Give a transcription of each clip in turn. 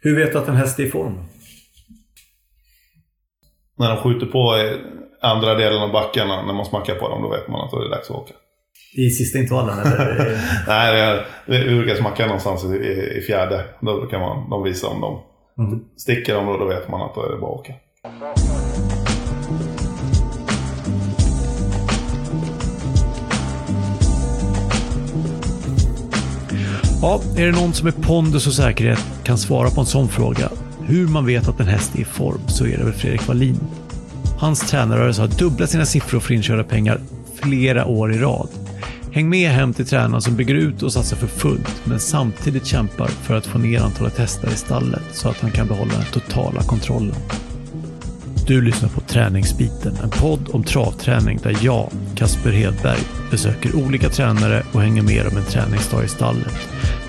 Hur vet du att en häst är i form? När de skjuter på andra delen av backarna, när man smackar på dem, då vet man att då är det dags att åka. I sista intervallen eller? Nej, det är, vi brukar smacka någonstans i, i, i fjärde. Då kan man, de visa om de Mm. sticker dem då, då vet man att då är det bara att åka. Ja, är det någon som med pondus och säkerhet kan svara på en sån fråga, hur man vet att en häst är i form, så är det väl Fredrik Wallin. Hans tränarrörelse har dubblat sina siffror för inkörda pengar flera år i rad. Häng med hem till tränaren som bygger ut och satsar för fullt, men samtidigt kämpar för att få ner antalet hästar i stallet så att han kan behålla den totala kontrollen. Du lyssnar på Träningsbiten, en podd om travträning där jag, Kasper Hedberg, besöker olika tränare och hänger med dem en träningsdag i stallet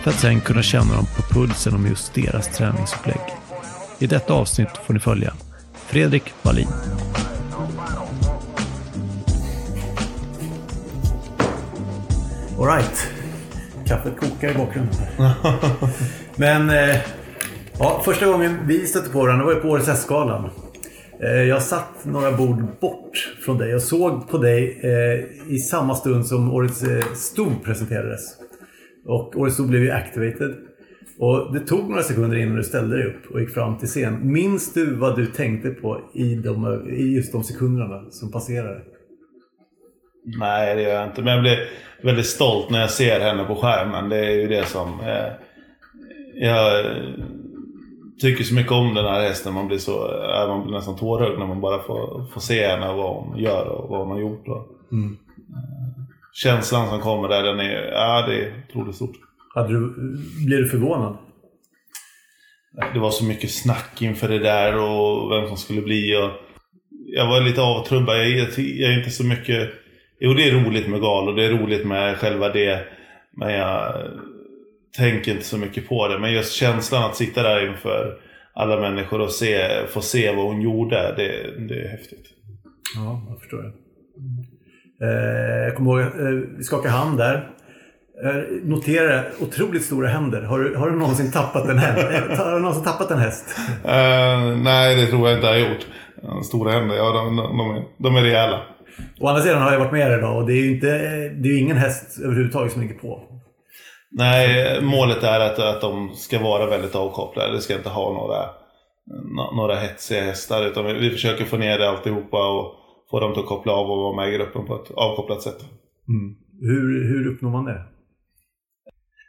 för att sen kunna känna dem på pulsen om just deras träningsupplägg. I detta avsnitt får ni följa Fredrik Wallin. Alright. Kaffet kokar i bakgrunden. Men eh, ja, första gången vi stötte på varandra var ju på Årets Hästgalan. Eh, jag satt några bord bort från dig och såg på dig eh, i samma stund som Årets eh, Sto presenterades. Och Årets Sto blev ju activated. Och det tog några sekunder innan du ställde dig upp och gick fram till scen. Minns du vad du tänkte på i, de, i just de sekunderna som passerade? Nej, det gör jag inte. Men jag blir väldigt stolt när jag ser henne på skärmen. Det är ju det som... Eh, jag tycker så mycket om den här hästen. Man blir, så, eh, man blir nästan tårögd när man bara får, får se henne och vad hon gör och vad hon har gjort. Och, Mm. Känslan som kommer där, den är, ja, det är otroligt stort. Hade du, blev du förvånad? Det var så mycket snack inför det där och vem som skulle bli. Och jag var lite avtrubbad. Jag, jag är inte så mycket... Jo, det är roligt med galor. Det är roligt med själva det. Men jag tänker inte så mycket på det. Men just känslan att sitta där inför alla människor och se, få se vad hon gjorde. Det, det är häftigt. Ja, jag förstår det. Eh, jag kommer ihåg eh, vi skakade hand där. Eh, notera otroligt stora händer. Har du, har du någonsin tappat en häst? Eh, har du någonsin tappat en häst? Eh, nej, det tror jag inte jag har gjort. Eh, Stora händer, ja de, de, de, är, de är rejäla. Å andra sidan har jag varit med er idag och det är ju inte, det är ingen häst överhuvudtaget som ligger på. Nej, målet är att, att de ska vara väldigt avkopplade. Det ska inte ha några, nå- några hetsiga hästar. Utan vi, vi försöker få ner det alltihopa och få dem att koppla av och vara med i gruppen på ett avkopplat sätt. Hur, hur uppnår man det?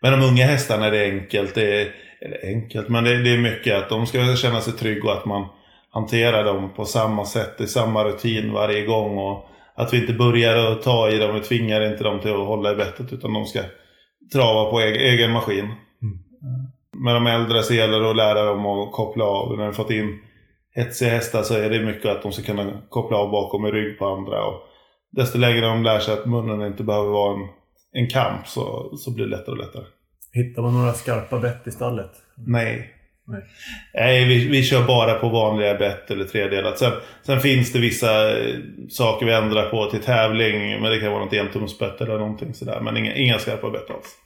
Men de unga hästarna är det enkelt. Det är, eller enkelt, men det, det är mycket att de ska känna sig trygga och att man hanterar dem på samma sätt, i samma rutin varje gång. Och att vi inte börjar att ta i dem, vi tvingar inte dem till att hålla i bettet utan de ska trava på egen, egen maskin. Med de äldre så gäller det att lära dem att koppla av. När vi fått in hetsiga hästar så är det mycket att de ska kunna koppla av bakom i rygg på andra. Och desto längre de lär sig att munnen inte behöver vara en, en kamp så, så blir det lättare och lättare. Hittar man några skarpa bett i stallet? Nej. Nej. Nej, vi, vi kör bara på vanliga bett eller tredelat. Sen, sen finns det vissa eh, saker vi ändrar på till tävling. Men det kan vara något entumsbett eller någonting sådär. Men inga, inga skarpa bett alls.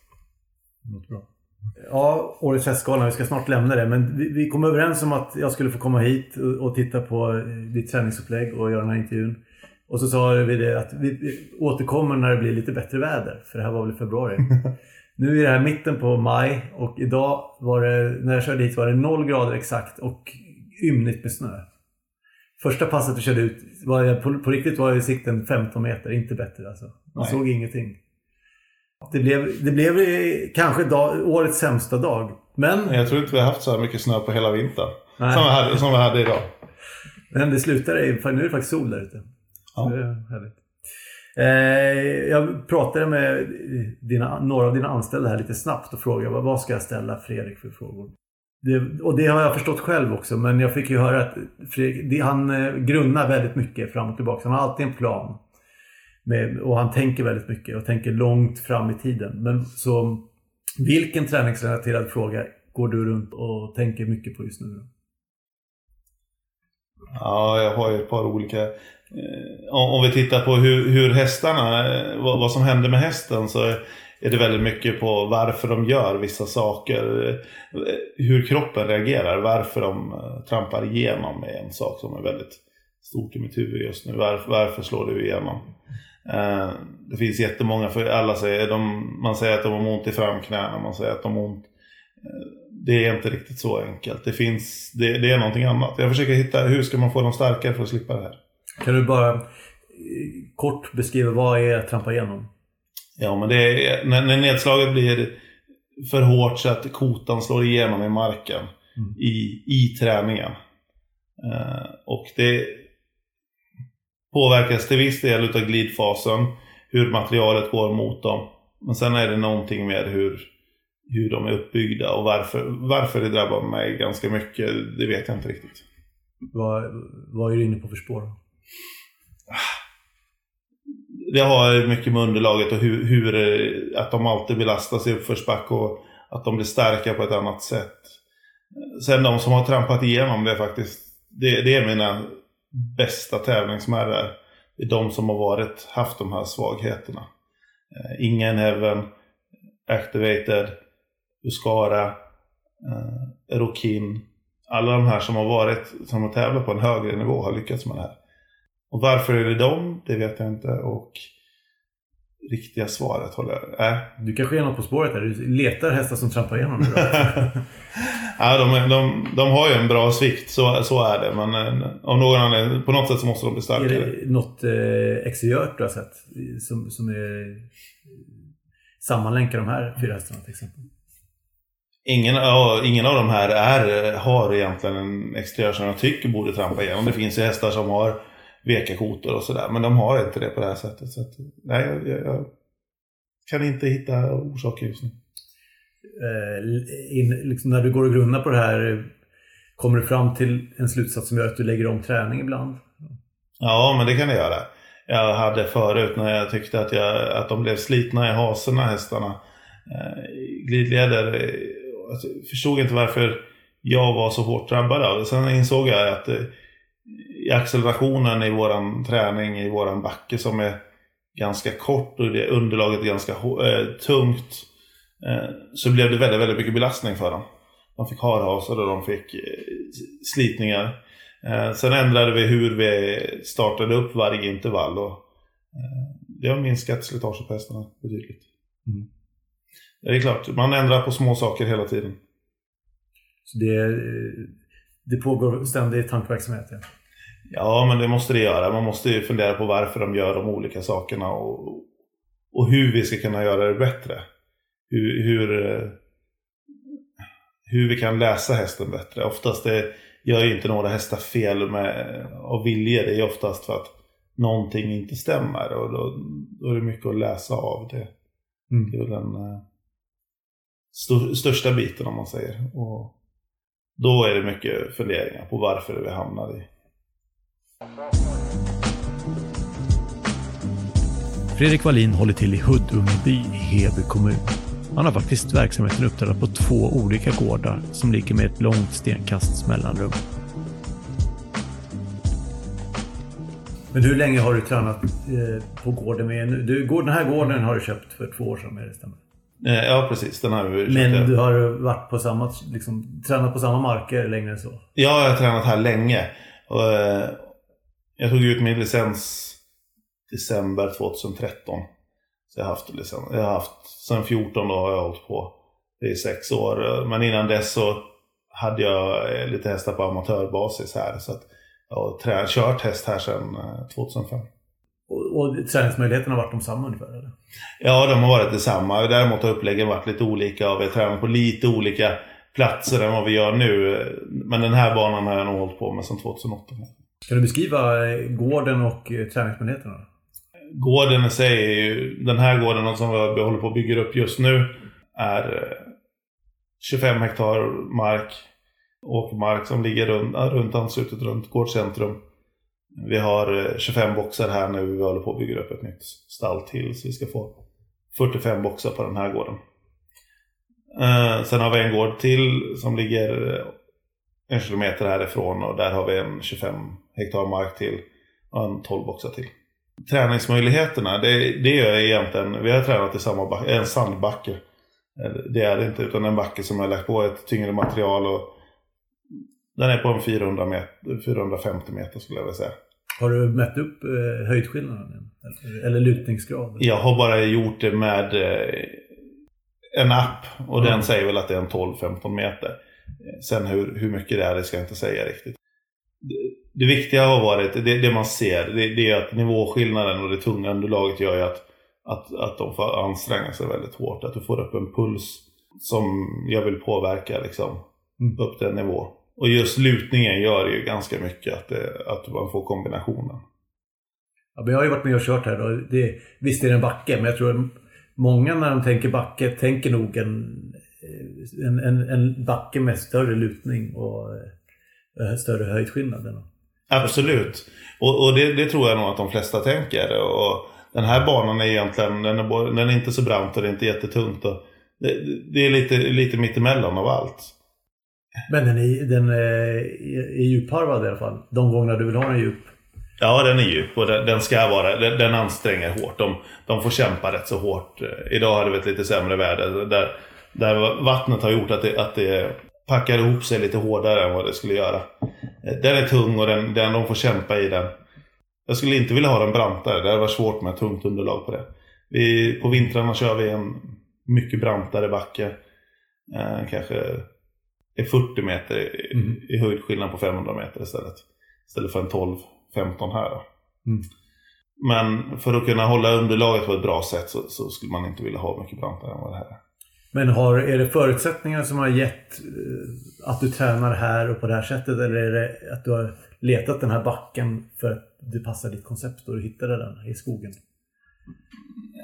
Något bra. Ja, Årets Hästgala, vi ska snart lämna det. Men vi, vi kom överens om att jag skulle få komma hit och, och titta på eh, ditt träningsupplägg och göra den här intervjun. Och så sa vi det att vi, återkommer när det blir lite bättre väder. För det här var väl i februari. nu är det här mitten på maj och idag var det, när jag körde hit var det 0 grader exakt och ymnigt med snö. Första passet du körde ut, var jag, på, på riktigt var ju sikten 15 meter, inte bättre alltså. Man Nej. såg ingenting. Det blev, det blev kanske dag, årets sämsta dag. Men, Jag tror inte vi har haft så här mycket snö på hela vintern. Nej. Som vi, hade, som vi hade idag. men det för nu är det faktiskt sol där ute. Ja. Eh, jag pratade med dina, några av dina anställda här lite snabbt och frågade vad, vad ska jag ställa Fredrik för frågor? Det, och det har jag förstått själv också men jag fick ju höra att Fredrik, det, han eh, grunnar väldigt mycket fram och tillbaka. Han har alltid en plan. Med, och han tänker väldigt mycket och tänker långt fram i tiden. Men så vilken träningsrelaterad fråga går du runt och tänker mycket på just nu? Då? Ja, jag har ju ett par olika. Eh, om, vi tittar på hur, hur hästarna, eh, vad, vad som hände med hästen så är det väldigt mycket på varför de gör vissa saker. Eh, hur kroppen reagerar, varför de trampar igenom är en sak som är väldigt stort i mitt huvud just nu. Varför, varför slår du igenom? Eh, det finns jättemånga, för alla säger, de, man säger att de har ont i framknäna, man säger att de har ont. Eh, det är inte riktigt så enkelt. Det, finns, det, det är någonting annat. Jag försöker hitta, hur ska man få dem starkare för att slippa det här? Kan du bara eh, kort beskriva vad är att trampa igenom? Ja, men det är, när, när nedslaget blir för hårt så att kotan slår igenom i marken Mm. i, i träningen. Eh, och det påverkas till viss del utav glidfasen, hur materialet går mot dem. Men sen är det någonting med hur, hur de är uppbyggda och varför, varför det drabbar mig ganska mycket, det vet jag inte riktigt. Vad, vad är du inne på för spår? Det har mycket med underlaget och hur, hur eh, att de alltid belastas i uppförsbacke och att de blir starka på ett annat sätt. Sen de som har trampat igenom det faktiskt, det, det är mina bästa tävlingsmärrar. Det är de som har varit, haft de här svagheterna. Eh, Ingen Heaven, Activated, Uscara, eh, Rokin. Alla de här som har varit, som har tävlat på en högre nivå har lyckats med det här. Och varför är det dem? Det vet jag inte. Och riktiga svaret håller jag... Äh. Du kanske är något på spåret där. Du letar hästar som trampar igenom. ja, de, är- de, de har ju en bra svikt, så, så är det. Men eh, av någon anledning, på något sätt så måste de bli är starkare. det något eh, exteriört du har sett? Som, som är, sammanlänkar de här fyra hästarna till exempel? Ingen, ja, ingen av de här är, har egentligen en exteriör som jag tycker borde trampa igenom. Det finns ju hästar som har veka kotor och sådär. Men de har inte det på det här sättet. Så att, nej, jag, jag, jag kan inte hitta orsaker just nu. Eh, in, liksom när du går och grunnar på det här, kommer du fram till en slutsats som gör att du lägger om träning ibland? Ja, men det kan det göra. Jag hade förut när jag tyckte att, jag, att de blev slitna i hasorna, hästarna. Eh, glidleder. eh, alltså, jag förstod inte varför jag var så hårt drabbad av det. Sen insåg jag att i accelerationen i våran träning, i våran backe som är ganska kort och det underlaget är ganska eh, tungt. Eh, så blev det väldigt, väldigt mycket belastning för dem. De fick harhasar och de fick eh, slitningar. Sen ändrade vi hur vi startade upp varje intervall och det har minskat slitaget på hästarna betydligt. Mm. Det är klart, man ändrar på små saker hela tiden. Så det, det pågår ständig tankeverksamhet. Ja. Ja, men det måste det göra. Man måste ju fundera på varför de gör de olika sakerna och, och hur vi ska kunna göra det bättre. Hur, hur, eh, hur vi kan läsa hästen bättre. Oftast det gör ju inte några hästar fel med, av vilje. Det är oftast för att någonting inte stämmer. Och då, då är det mycket att läsa av det. Mm. Det är väl den eh, stor, största biten om man säger. Och då är det mycket funderingar på varför vi hamnar i Fredrik Wallin håller till i Huddungeby i Heby kommun. Han har faktiskt verksamheten uppdelad på två olika gårdar som ligger med ett långt stenkasts mellanrum. Men hur länge har du tränat eh, på gården med nu? Du, den här gården har du köpt för två år sedan, är det stämmer? Eh, Ja, precis. Den har vi köpt. Men du har varit på samma, liksom, tränat på samma marker längre än så? Ja, jag har tränat här länge. Eh, jag tog ut min licens december 2013. Så jag har haft licens. Jag har haft, sen 14 då har jag hållit på. Det är sex år. Men innan dess så hade jag eh, lite hästar på amatörbasis här. Så att jag har kört häst här sedan eh, 2005. Och, och träningsmöjligheterna har varit de samma ungefär? Eller? Ja, de har varit detsamma. Däremot har uppläggen varit lite olika och vi har tränat på lite olika platser än vad vi gör nu. Men den här banan har jag nog hållit på med sedan 2008. Kan du beskriva eh, gården och eh, träningsmöjligheterna? Gården i sig är ju, den här gården som vi håller på att bygga upp just nu är eh, 25 hektar mark. Åkermark som ligger runt, runt anslutet runt gårdscentrum. Vi har 25 boxar här nu. Vi håller på att bygga upp ett nytt stall till. Så vi ska få 45 boxar på den här gården. Eh, sen har vi en gård till som ligger en kilometer härifrån och där har vi en 25 hektar mark till och en 12 boxar till. Träningsmöjligheterna, det, det är egentligen, vi har tränat i samma backe, en sandbacke. Det är det inte, utan en backe som har lagt på ett tyngre material och den är på en 400 meter, 450 meter skulle jag vilja säga. Har du mätt upp eh, höjdskillnaden? Eller, eller lutningsgrad? Jag har bara gjort det med eh, en app och mm. den säger väl att det är en 12-15 meter. Sen hur, hur mycket det är, det ska jag inte säga riktigt. Det, det viktiga har varit, det, det man ser, det, det, är att nivåskillnaden och det tunga underlaget gör ju att, att, att de får anstränga sig väldigt hårt. Att du får upp en puls som jag vill påverka liksom, mm. upp till en nivå. Och just lutningen gör ju ganska mycket att, att man får kombinationen. Ja, men jag har ju varit med och kört här. Då. Det, visst är det en backe, men jag tror många när de tänker backe tänker nog en, en, en, en backe med större lutning och äh, större höjdskillnad. Absolut. Och, och det, det, tror jag nog att de flesta tänker. Och den här banan är egentligen den är, den är inte så brant och det är inte jättetungt. Och det, det är lite, lite mittemellan av allt. Men den är, den är, är djupharvad i alla fall. De gånger du vill ha den djup. Ja, den är djup och den, den ska vara den, den anstränger hårt. De, de får kämpa rätt så hårt. Idag hade vi ett lite sämre väder. Där, där vattnet har gjort att det, att det packar ihop sig lite hårdare än vad det skulle göra. Den är tung och den, den, de får kämpa i den. Jag skulle inte vilja ha den brantare. Det varit svårt med tungt underlag på det. Vi, på vintrarna kör vi en mycket brantare backe. Eh, kanske är 40 meter i, mm. i höjdskillnad på 500 meter istället. Istället för en 12-15 här. Mm. Men för att kunna hålla underlaget på ett bra sätt så, så, skulle man inte vilja ha mycket brantare än vad det här är. Men har, är det förutsättningar som har gett eh, att du tränar här och på det här sättet? Eller är det att du har letat den här backen för att det passar ditt koncept och du hittade den i skogen?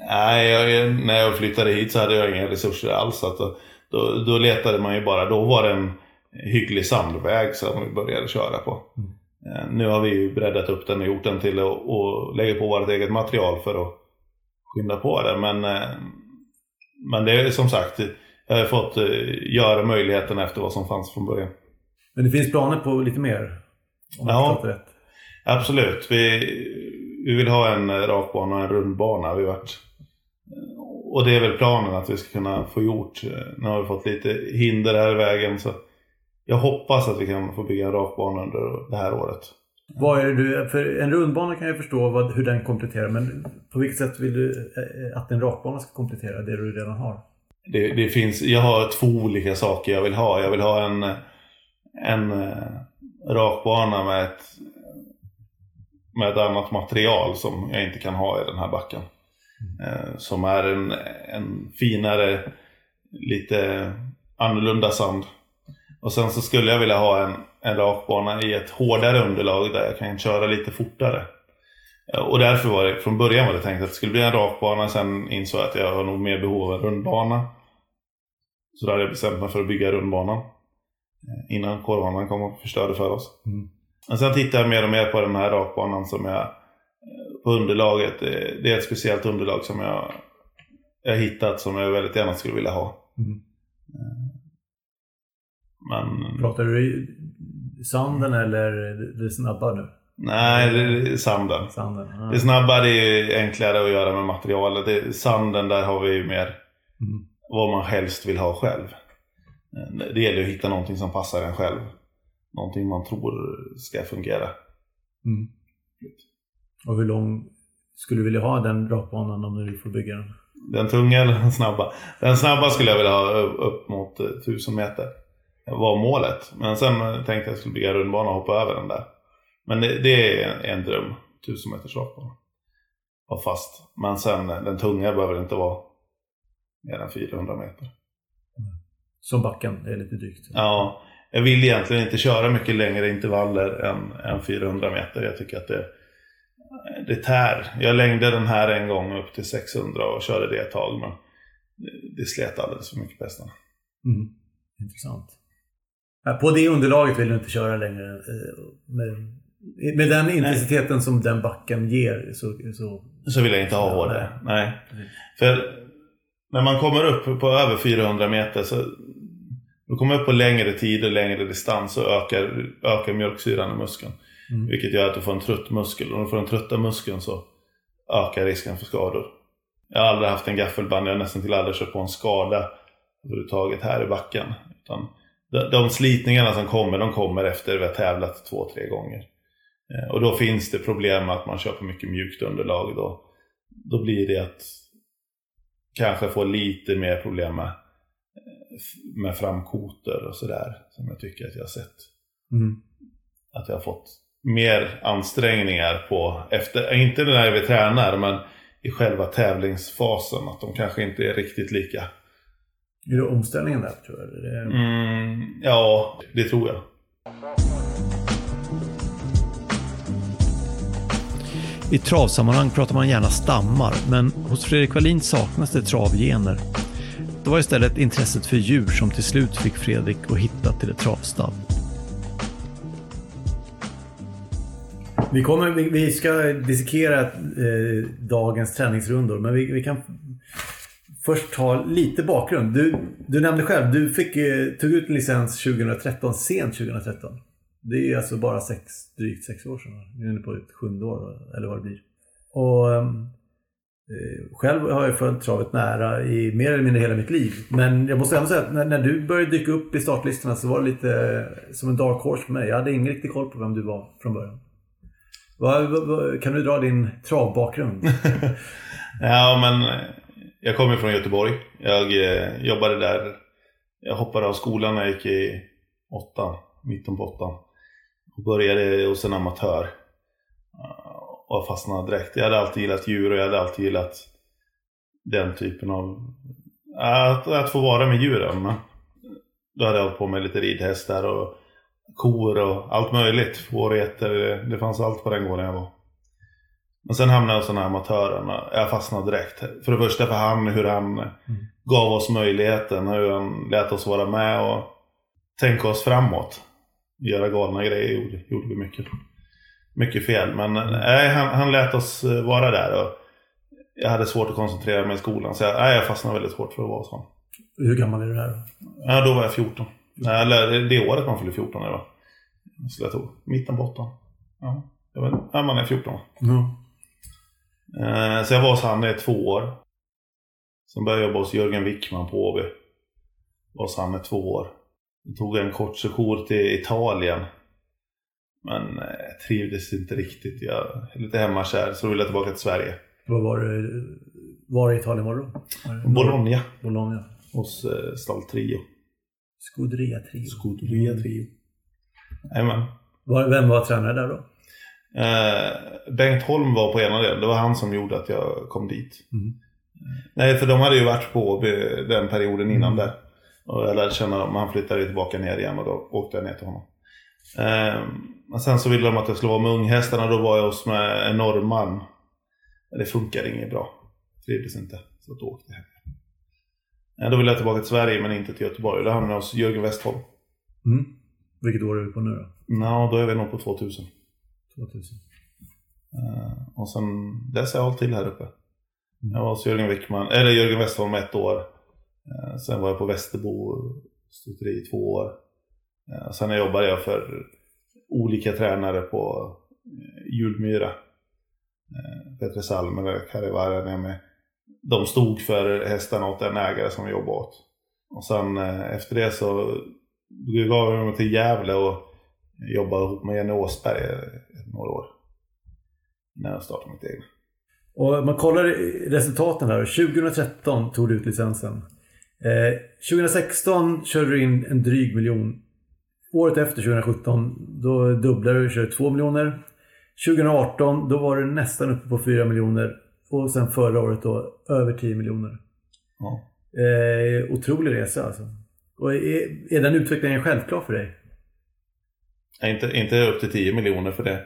Nej, jag, när jag flyttade hit så hade jag inga resurser alls. Att då, då, då letade man ju bara. Då var det en hygglig sandväg som vi började köra på. Mm. Eh, nu har vi ju breddat upp den och gjort den till att lägga på vårt eget material för att skynda på det. Men eh, men det är som sagt, jag har fått eh, göra möjligheten efter vad som fanns från början. Men det finns planer på lite mer? Om ja, rätt. absolut. Vi, vi vill ha en rakbana och en rundbana. Vi varit, och det är väl planen att vi ska kunna få gjort. Nu har vi fått lite hinder här i vägen. Så jag hoppas att vi kan få bygga en rakbana under det här året. Vad är du, för en rundbana kan jag förstå vad, hur den kompletterar men på vilket sätt vill du eh, att en rakbana ska komplettera det du redan har? Det, det, finns, jag har två olika saker jag vill ha. Jag vill ha en, en eh, rakbana med ett, med ett annat material som jag inte kan ha i den här backen. Mm. Som är en, en finare, lite annorlunda sand. Och sen så skulle jag vilja ha en, en rakbana i ett hårdare underlag där jag kan köra lite fortare. Och därför var det, från början var det tänkt att det skulle bli en rakbana, sen insåg jag att jag har nog mer behov av en rundbana. Så då hade jag bestämt mig för att bygga rundbanan. Innan korvarna kom och förstörde för oss. Mm. Men sen tittade jag mer och mer på den här rakbanan som jag på underlaget. Det är ett speciellt underlag som jag, jag hittat som jag väldigt gärna skulle vilja ha. Mm. Men... Pratar du sanden eller det snabba nu? Nej, det är sanden. sanden ja. Det snabba det är enklare att göra med materialet. Det, sanden där har vi ju mer mm. vad man helst vill ha själv. Det gäller att hitta någonting som passar en själv. Någonting man tror ska fungera. Mm. Och hur lång skulle du vilja ha den rakbanan om du får bygga den? Den tunga eller den snabba? Den snabba skulle jag vilja ha upp mot 1000 meter var målet. Men sen tänkte jag att jag skulle bygga rundbana och hoppa över den där. Men det, det är en dröm. 1000 meters rakbana. Var fast. Men sen den tunga behöver inte vara mer än 400 meter. Som backen, det är lite drygt. Ja. Jag vill egentligen inte köra mycket längre intervaller än, än 400 meter. Jag tycker att det, det tär. Jag längde den här en gång upp till 600 och körde det ett tag. Men det, det slet alldeles för mycket på hästarna. Mm. Intressant. På det underlaget vill du inte köra längre. Eh, med, med den intensiteten Nej. som den backen ger så, så... Så vill jag inte ha på det. Nej. För när man kommer upp på över 400 meter så du kommer upp på längre tid och längre distans så ökar, ökar mjölksyran i muskeln. Mm. Vilket gör att du får en trött muskel. Och när du får den trötta muskeln så ökar risken för skador. Jag har aldrig haft en gaffelband, jag har nästan till aldrig kört på en skada överhuvudtaget här i backen. Utan de, de slitningarna som kommer, de kommer efter vi har tävlat två, tre gånger. Eh, och då finns det problem med att man kör på mycket mjukt underlag. Då, då blir det att kanske få lite mer problem med, med framkotor och sådär. Som jag tycker att jag har sett. Mm. Att jag har fått mer ansträngningar på, efter, inte när vi tränar, men i själva tävlingsfasen. Att de kanske inte är riktigt lika. Är det omställningen där tror jag? Det... Mm, ja, det tror jag. I travsammanhang pratar man gärna stammar, men hos Fredrik Wallin saknas det travgener. Det var istället intresset för djur som till slut fick Fredrik att hitta till ett travstall. Vi, kommer, vi, vi ska dissekera eh, dagens träningsrundor, men vi, vi kan först ta lite bakgrund. Du, du nämnde själv, du fick, eh, tog ut licens 2013, sent 2013. Det är alltså bara sex, drygt sex år sedan. Nu är inne på ett sjunde år, eller vad det blir. Och ehm, eh, Själv har jag följt travet nära i mer eller mindre hela mitt liv. Men jag måste ändå säga att när, när du började dyka upp i startlistorna så var det lite eh, som en dark horse för mig. Jag hade ingen riktig koll på vem du var från början. Vad, vad, vad, kan du dra din travbakgrund? Ja, men jag kommer från Göteborg. Jag eh, jobbade där. Jag hoppade av skolan när jag gick i åttan, mitten på åttan. Och började hos en amatör. Eh, och fastnade direkt. Jag hade alltid gillat djur och jag hade alltid gillat den typen av... Att, att få vara med djuren. Men Då hade jag hållit på med lite ridhästar och kor och allt möjligt. Fårgetter, det fanns allt på den gården jag var. Men sen hamnade jag hos den här amatören och jag fastnade direkt. För det första för han, hur han gav oss möjligheten, hur han lät oss vara med och tänka oss framåt. Göra galna grejer gjorde, gjorde vi mycket. Mycket fel, men nej, han, han lät oss eh, vara där. Och jag hade svårt att koncentrera mig i skolan, så jag, nej, jag fastnade väldigt hårt för att vara sån. Hur gammal är du här då? Ja, då var jag 14. Nej, Eller det året man fyller 14 är det va? Skulle jag tro. Mitten på åttan. Ja, jag vet, ja, man är 14. Eh, Så jag var hos han i två år. Sen började jag jobba hos Jörgen Wickman på Åby. Var hos han i två år. Jag tog en kort sejour till Italien. Men eh, trivdes inte riktigt. Jag är lite hemmakär så ville jag tillbaka till Sverige. Vad var det? Var i Italien var du då? Bologna. Bologna. Hos eh, Stall Trio. Scuderia Trio. Scuderia Trio. Jajamän. Var- Vem var tränare där då? Eh, Bengt Holm var på ena delen. Det var han som gjorde att jag kom dit. Mm. Nej, för de hade ju varit på den perioden innan där. Och jag lärde känna dem. Han flyttade tillbaka ner igen och då åkte jag ner till honom. Eh, men sen så ville de att jag skulle vara med unghästarna. Då var jag hos med en norrman. Det funkade inget bra. Trivdes inte. Så då åkte jag hem. Eh, då ville jag tillbaka till Sverige men inte till Göteborg. Då hamnade jag hos Jörgen Westholm. Mm. Vilket år är vi på nu då? Nå, då är vi nog på 2000. 2000. Eh, och sen dess har jag hållit till här uppe. Jag var hos Jörgen Wickman, eller Jörgen Westholm ett år. Eh, sen var jag på Västerbo stuteri i två år. Eh, sen jobbade jag för olika tränare på Julmyra. Petre Salm eller Karivara där med. De stod för hästarna åt den ägare som vi jobbade åt. Och sen efter det så gav jag mig till Gävle och jobbade ihop med Jenny Åsberg eh, några år. När jag startade mitt eget. Och man kollar resultaten här. 2013 tog du ut licensen. Eh, 2016 körde du in en dryg miljon. Året efter 2017 då dubblade du och körde 2 miljoner. 2018 då var du nästan uppe på 4 miljoner. Och sen förra året då över 10 miljoner. Ja. Eh, otrolig resa alltså. Och är, är den utvecklingen självklar för dig? Nej, Inte, inte upp till 10 miljoner för det.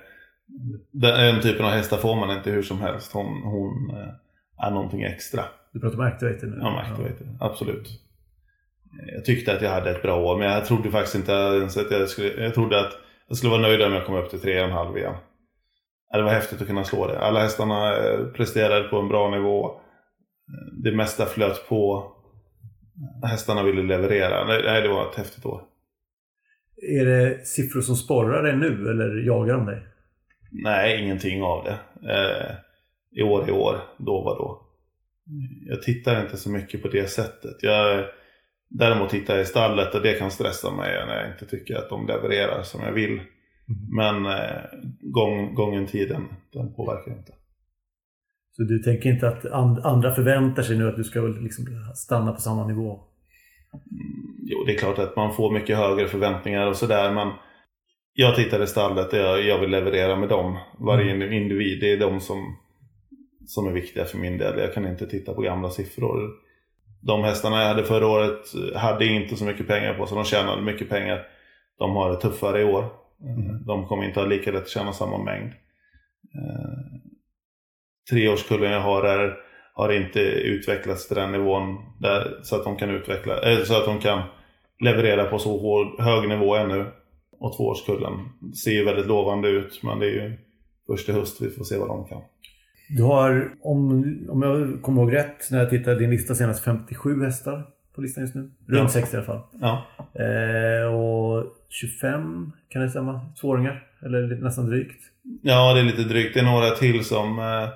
Den typen av hästar får man inte hur som helst. Hon, hon eh, är någonting extra. Du pratar om activator nu? Ja, Activator. Absolut. Jag tyckte att jag hade ett bra år, men jag trodde faktiskt inte ens att jag skulle... Jag trodde att jag skulle vara nöjd om jag kom upp till 3,5 igen. Ja, Det var häftigt att kunna slå det. Alla hästarna eh, presterade på en bra nivå. Det mesta flöt på. Hästarna ville leverera. Nej, det var ett häftigt år. Är det siffror som sporrar dig nu eller jagar de dig? Nej, ingenting av det. Eh, i år i år, då var då. Jag tittar inte så mycket på det sättet. Jag, däremot tittar jag i stallet och det kan stressa mig när jag inte tycker att de levererar som jag vill. Men eh, gång, gången tiden, den påverkar inte. Så du tänker inte att and, andra förväntar sig nu att du ska liksom stanna på samma nivå? Jo, det är klart att man får mycket högre förväntningar och sådär. Men jag tittar i stallet och jag, jag vill leverera med dem. Varje Mm. individ, det är de som, som är viktiga för min del. Jag kan inte titta på gamla siffror. De hästarna jag hade förra året hade inte så mycket pengar på sig. De tjänade mycket pengar. De har det tuffare i år. Mm. De kommer inte ha lika lätt att tjäna samma mängd. Eh, treårskullen jag har är, har inte utvecklats till den nivån där, så att de kan utveckla, eh, så att de kan leverera på så hård, hög nivå ännu. Och tvåårskullen ser ju väldigt lovande ut men det är ju först i höst vi får se vad de kan. Du har, om, om jag kommer ihåg rätt, när jag tittade din lista senast, 57 hästar på listan just nu. Runt Ja. 60 i alla fall. Ja, Eh, och 25, kan det stämma? Tvååringar? Eller nästan drygt? ja det är lite drygt. Det är några till som eh,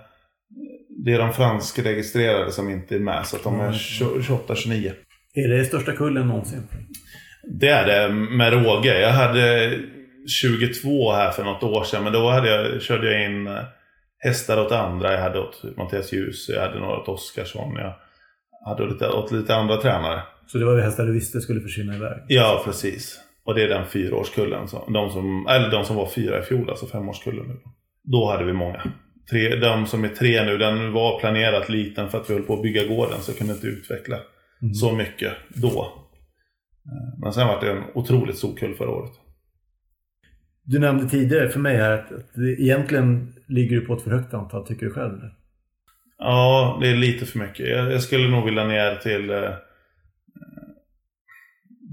det är de franskregistrerade som inte är med så att de är 28-29. Är det största kullen någonsin? Det är det med råge. Jag hade 22 här för något år sedan men då hade jag, körde jag in eh, hästar åt andra. Jag hade åt Mattias Ljus, jag hade några åt Oskarsson. Jag hade lite, åt lite andra tränare. Så det var ju hästar du visste skulle försvinna iväg? Ja, precis. Och det är den fyraårskullen. De, som, eller de som var fyra i fjol, alltså femårskullen nu. Då hade vi många. Tre, de som är tre nu, den var planerat liten för att vi höll på att bygga gården så jag kunde inte utveckla så mycket då. Eh, Men sen var det en otroligt stor kull förra året. Du nämnde tidigare för mig här att, att det egentligen ligger du på ett för högt antal, tycker du själv? Ja, det är lite för mycket. Jag, jag skulle nog vilja ner till... Eh,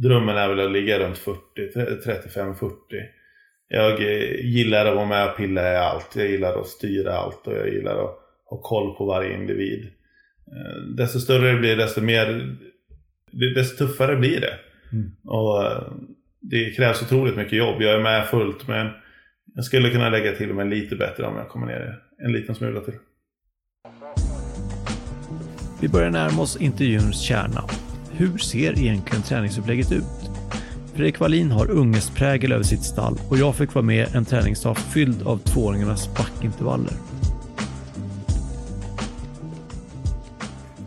drömmen är väl att ligga runt 40, 35-40. Jag gillar att vara med och pilla i allt. Jag gillar att styra allt och jag gillar att ha koll på varje individ. Eh, desto större det blir, desto mer... Desto tuffare blir det. Mm. Och eh, det krävs otroligt mycket jobb. Jag är med fullt men jag skulle kunna lägga till mig lite bättre om jag kommer ner en liten smula till. Vi börjar närma oss intervjuns kärna. Hur ser egentligen träningsupplägget ut? Fredrik Wallin har ungestprägel över sitt stall och jag fick vara med en träningsdag fylld av tvååringarnas backintervaller.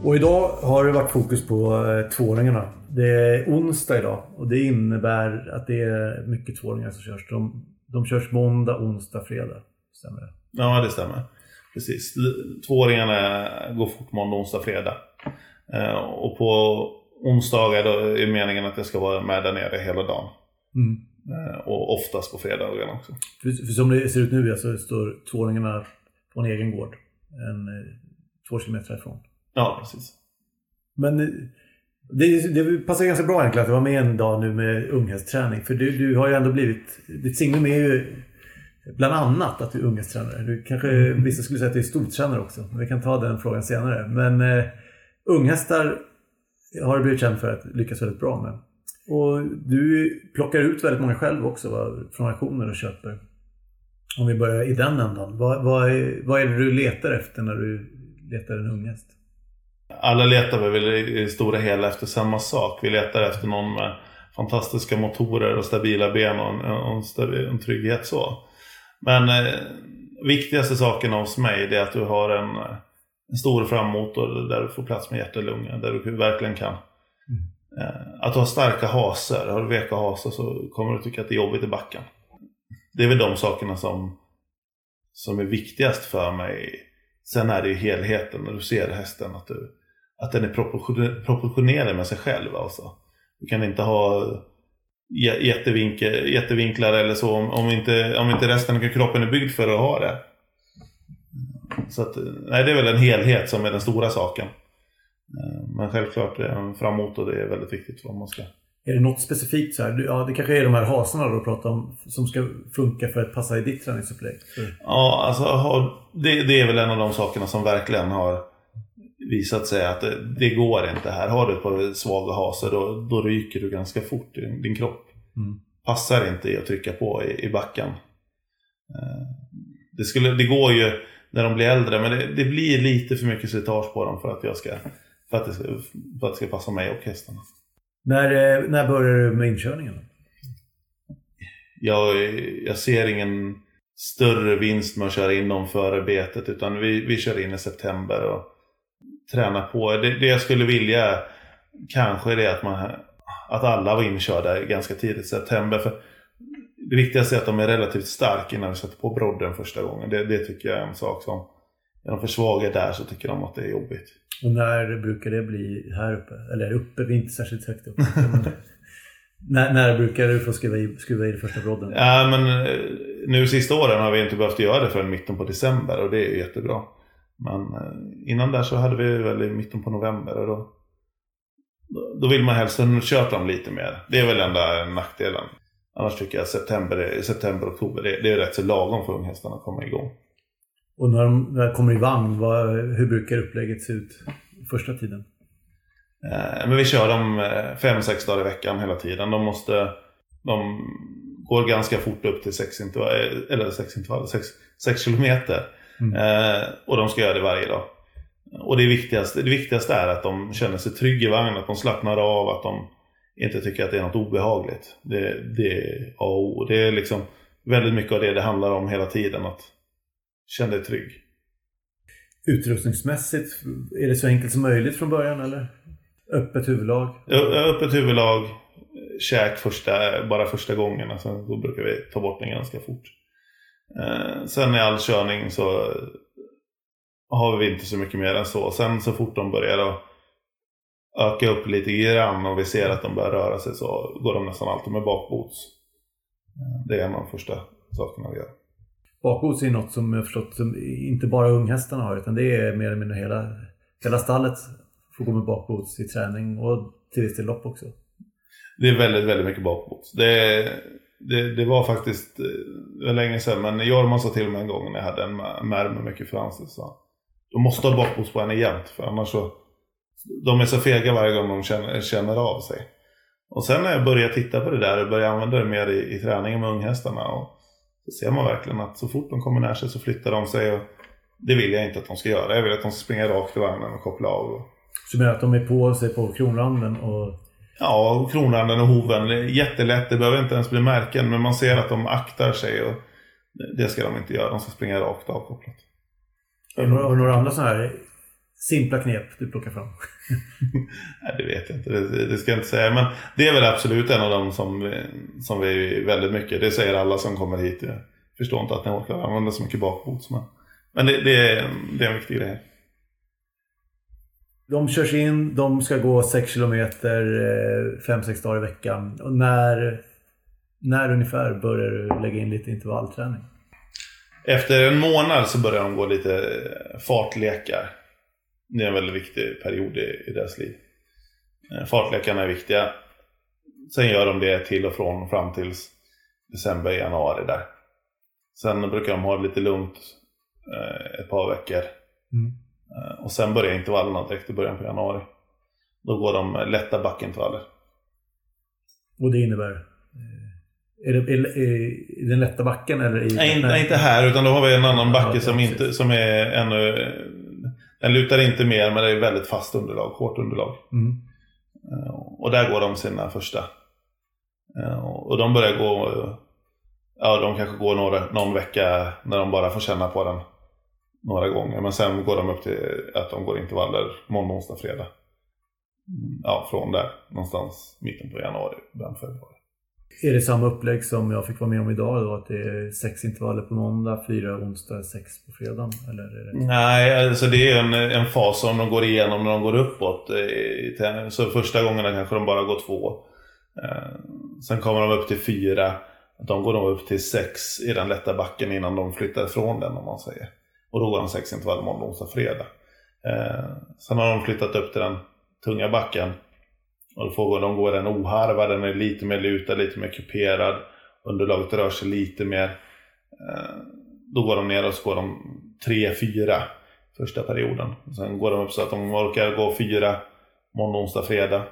Och idag har det varit fokus på eh, tvååringarna. Det är onsdag idag och det innebär att det är mycket tvååringar som körs. De, de körs måndag, onsdag, fredag. Stämmer det? Ja, det stämmer. Precis. Tvååringarna går fort måndag, onsdag, fredag. Eh, och på onsdagar då är meningen att jag ska vara med där nere hela dagen. Mm. Eh, och oftast på fredagarna också. För, för som det ser ut nu så står tvååringarna på en egen gård. En, eh, två kilometer härifrån. Ja, precis. Men eh, det, det passar ganska bra egentligen att vara med en dag nu med unghästträning. För du, du har ju ändå blivit... Ditt signum är ju bland annat att du är unghästtränare. Du kanske, vissa skulle säga att du är stortränare också. Men vi kan ta den frågan senare. Men eh, unghästar har du blivit känd för att lyckas väldigt bra med. Och du plockar ut väldigt många själv också va, från auktioner och köper. Om vi börjar i den ändan. Vad, vad, är, vad är det du letar efter när du letar en unghäst? Alla letar väl i det stora hela efter samma sak. Vi letar efter någon med fantastiska motorer och stabila ben och en, en, stabil, en trygghet så. Men eh, viktigaste saken hos mig det är att du har en, eh, en stor frammotor där du får plats med hjärta och lunga. Där du verkligen kan. Eh, att du har starka haser. Har du veka haser så kommer du tycka att det är jobbigt i backen. Det är väl de sakerna som, som är viktigast för mig. Sen är det ju helheten när du ser hästen. Att, du, att den är proportion- proportionerlig med sig själv. Alltså. Du kan inte ha jättevinklar eller så om, om, inte, om inte resten av kroppen är byggd för att ha det. Så att, nej, det är väl en helhet som är den stora saken. Eh, Men självklart, en frammotor det är väldigt viktigt vad man ska. Är det något specifikt så här? Ja, det kanske är de här hasarna du pratar om som ska funka för att passa i ditt träningsupplägg. För- Ja, alltså det, det är väl en av de sakerna som verkligen har visat sig att det, det går inte här. Har du ett par svaga hasar då, då ryker du ganska fort i din, din kropp. Mm. Passar inte i att trycka på i, i backen. Eh, Det, skulle, det går ju, när de blir äldre. Men det, det, blir lite för mycket slitage på dem för att, jag ska, för att, det, ska, för att det ska passa mig och hästarna. När, eh, när börjar du med inkörningen? Jag, jag ser ingen större vinst med att köra in dem före betet utan vi, vi kör in i september och tränar på. Det, det jag skulle vilja kanske är det att, man, att alla var inkörda ganska tidigt i september. För det viktigaste är att de är relativt starka innan vi sätter på brodden första gången. Det, det tycker jag är en sak som, är de för svaga där så tycker de att det är jobbigt. Och när brukar det bli här uppe? Eller uppe, vi är inte särskilt högt upp. när, när brukar du få skruva i, skruva i den första brodden? Ja, men eh, nu sista åren har vi inte behövt göra det förrän mitten på december och det är jättebra. Men eh, innan där så hade vi väl i mitten på november och då, då vill man helst ha kört dem lite mer. Det är väl enda nackdelen. Annars tycker jag september, september oktober, det, det är rätt så lagom för unghästarna att komma igång. Och när de, när de kommer i vagn, vad, hur brukar upplägget se ut första tiden? Eh, men vi kör dem eh, fem, sex dagar i veckan hela tiden. De måste... De går ganska fort upp till sex intervaller, eh, eller sex intervaller, sex, sex kilometer. Mm. Eh, och de ska göra det varje dag. Och det viktigaste, det viktigaste är att de känner sig trygga i vagnen, att de slappnar av, att de inte tycker att det är något obehagligt. Det, det är A och O. Det är liksom väldigt mycket av det det handlar om hela tiden. Att känna dig trygg. Utrustningsmässigt, är det så enkelt som möjligt från början eller? Öppet huvudlag? Öppet huvudlag. Käk första, bara första gången. Alltså, då brukar vi ta bort den ganska fort. Eh, sen i all körning så har vi inte så mycket mer än så. Sen så fort de börjar öka upp lite grann och vi ser att de börjar röra sig så går de nästan alltid med bakbots. Det är en av de första sakerna vi gör. Bakbots är något som jag förstått som inte bara unghästarna har utan det är mer eller mindre hela, hela stallet får gå med bakbots i träning och till viss del lopp också. Det är väldigt, väldigt mycket bakbots. Det, det, det var faktiskt det var länge sedan men Jorma sa till mig en gång när jag hade en märr med mycket franser så de måste ha bakbots på henne jämt för annars så de är så fega varje gång de känner, känner av sig. Och sen när jag började titta på det där och började använda det mer i, i träningen med unghästarna och så ser man verkligen att så fort de kommer nära sig så flyttar de sig och det vill jag inte att de ska göra. Jag vill att de ska springa rakt i vagnen och koppla av. Så du menar att de är på sig på kronranden och Ja, kronranden och hoven. Jättelätt, det behöver inte ens bli märken. Men man ser att de aktar sig och det ska de inte göra. De ska springa rakt avkopplat. Har du några andra sådana här simpla knep du plockar fram? Nej, det vet jag inte. Det, det, ska jag inte säga. Men det är väl absolut en av dem som, som vi väldigt mycket. Det säger alla som kommer hit. Jag förstår inte att ni orkar använda så mycket bakbots. Men, men det, det, är, det är en viktig grej. De körs in, de ska gå 6 kilometer 5-6 eh, dagar i veckan. Och när, när ungefär börjar du lägga in lite intervallträning? Efter en månad så börjar de gå lite fartlekar. Det är en väldigt viktig period i, i deras liv. Eh, fartlekarna är viktiga. Sen gör de det till och från fram till december, januari där. Sen brukar de ha det lite lugnt eh, ett par veckor. Mm. Eh, och sen börjar intervallerna direkt i början på januari. Då går de lätta backintervaller. Och det innebär? Eh, är det i den lätta backen eller? I, nej, nej, inte här utan då har vi en annan backe ja, som, inte, som är ännu... Den lutar inte mer men det är väldigt fast underlag, hårt underlag. Mm. Eh, och där går de sina första. Och de börjar gå... Ja, de kanske går några, någon vecka när de bara får känna på den några gånger. Men sen går de upp till att de går intervaller måndag, onsdag, fredag. Ja, från där någonstans mitten på januari, början februari. Är det samma upplägg som jag fick vara med om idag då? Att det är sex intervaller på måndag, fyra onsdag, sex på fredag? Eller är det... Nej, alltså det är en, en fas som de går igenom när de går uppåt. Så första gångerna kanske de bara går två. Eh, sen kommer de upp till fyra. De går nog upp till sex i den lätta backen innan de flyttar ifrån den om man säger. Och då går de sex intervaller måndag, onsdag, fredag. Eh, sen har de flyttat upp till den tunga backen. Och då får de gå den oharvad, den är lite mer lutad, lite mer kuperad. Underlaget rör sig lite mer. Eh, då går de ner och så går de 3-4 första perioden. Sen går de upp så att de orkar gå fyra måndag, onsdag, fredag.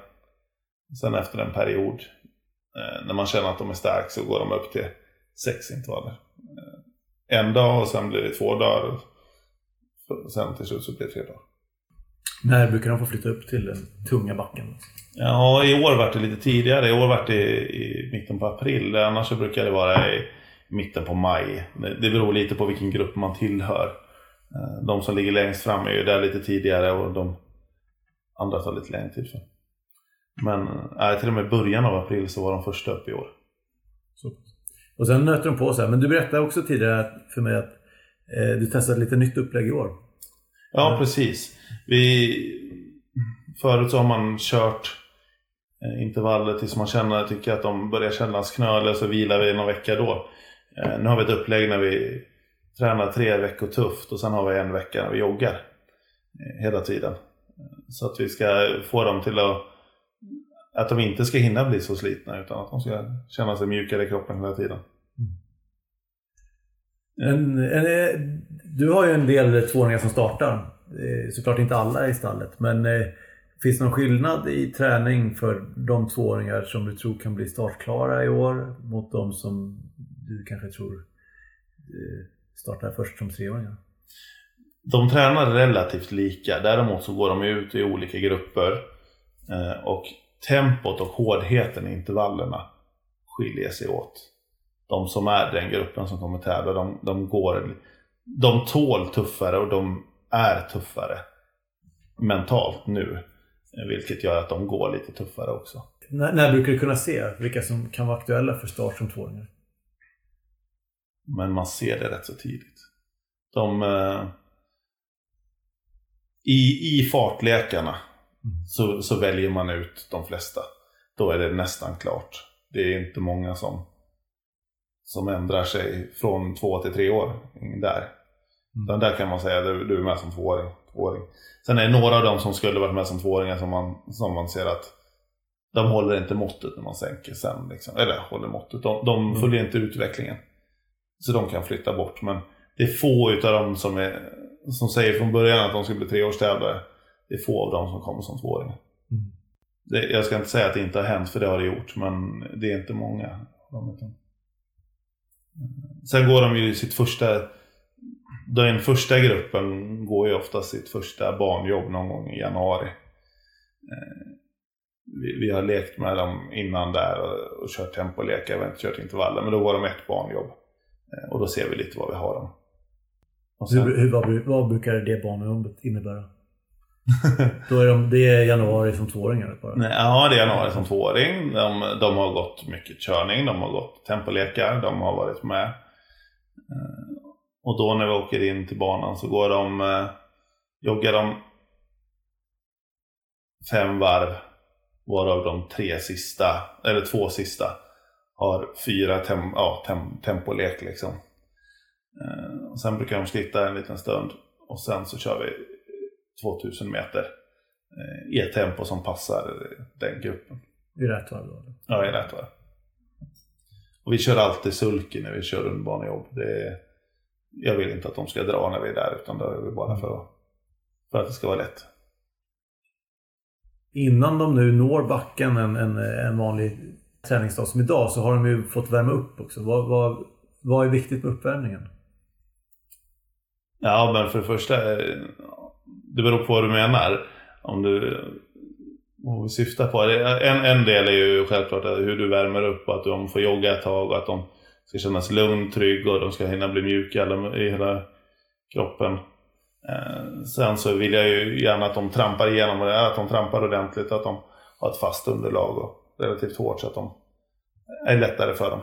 Sen efter en period, eh, när man känner att de är starka, så går de upp till sex intervaller. Eh, en dag och sen blir det två dagar. sen till slut så blir det tre dagar. När brukar de få flytta upp till den tunga backen? Ja, i år vart det lite tidigare. I år vart det i, mitten på april. Annars så brukar det vara i mitten på maj. Det beror lite på vilken grupp man tillhör. Eh, de som ligger längst fram är ju där lite tidigare och de andra tar lite längre tid för. Men äh, till och med början av april så var de första upp i år. Så. Och sen nöter de på så här. Men du berättade också tidigare för mig att eh, du testade lite nytt upplägg i år. Ja, precis. Vi, förut så har man kört eh, intervaller tills man känner, tycker att de börjar kännas knöliga så vilar vi någon vecka då. Eh, nu har vi ett upplägg när vi tränar tre veckor tufft och sen har vi en vecka när vi joggar eh, hela tiden. Så att vi ska få dem till att att de inte ska hinna bli så slitna utan att de ska känna sig mjukare i kroppen hela tiden. En, en, du har ju en del tvååringar som startar. Såklart inte alla i stallet men eh, finns det någon skillnad i träning för de tvååringar som du tror kan bli startklara i år mot de som du kanske tror eh, startar först som treåringar? De tränar relativt lika. Däremot så går de ut i olika grupper. Eh, och tempot och hårdheten i intervallerna skiljer sig åt. De som är den gruppen som kommer tävla, de, de går... De tål tuffare och de är tuffare mentalt nu. Vilket gör att de går lite tuffare också. När, när brukar du kunna se vilka som kan vara aktuella för start som tvååringar? Men man ser det rätt så tidigt. De... Eh, i, I fartlekarna så, så väljer man ut de flesta. Då är det nästan klart. Det är inte många som, som ändrar sig från två till tre år. Där. Mm. Där kan man säga att du, du är med som tvååring, tvååring. Sen är det några av dem som skulle varit med som tvååringar som man, som man ser att de håller inte måttet när man sänker sen. Liksom. Eller håller måttet. De, de mm. följer inte utvecklingen. Så de kan flytta bort. Men det är få utav dem som, är, som säger från början att de ska bli treårstävlare det är få av dem som kommer som tvååringar. Mm. Det, jag ska inte säga att det inte har hänt, för det har det gjort, men det är inte många. Sen går de ju i sitt första... Den första gruppen går ju ofta sitt första barnjobb någon gång i januari. Eh, vi, vi har lekt med dem innan där och, och kört tempolekar, vi har inte kört intervaller, men då går de ett barnjobb. Eh, och då ser vi lite vad vi har dem. Sen, hur, hur, vad, vad brukar det barnjobbet innebära? Då är de, det är januari som tvååringar bara? Nej, ja, det är januari som tvååring. De, de har gått mycket körning, de har gått tempolekar, de har varit med. Eh, och då när vi åker in till banan så går de, eh, joggar de fem varv varav de tre sista, eller två sista, har fyra tem, ja, tem, tempolek liksom. Eh, och sen brukar de skritta en liten stund och sen så kör vi 2000 meter eh, i ett tempo som passar den gruppen. I rätt varv då? Ja, i rätt varv. Och vi kör alltid sulky när vi kör rundbanejobb. Det jag vill inte att de ska dra när vi är där utan det är bara för, för att det ska vara lätt. Innan de nu når backen en, en, en vanlig träningsdag som idag så har de ju fått värma upp också. Vad, vad, vad är viktigt med uppvärmningen? Ja, men för det första eh, det beror på vad du menar. Om du vad vi syftar på. En, en del är ju självklart hur du värmer upp och att de får jogga ett tag och att de ska kännas lugn, trygg och de ska hinna bli mjuka i hela kroppen. Eh, sen så vill jag ju gärna att de trampar igenom det, att de trampar ordentligt, att de har ett fast underlag och relativt hårt så att de är lättare för dem.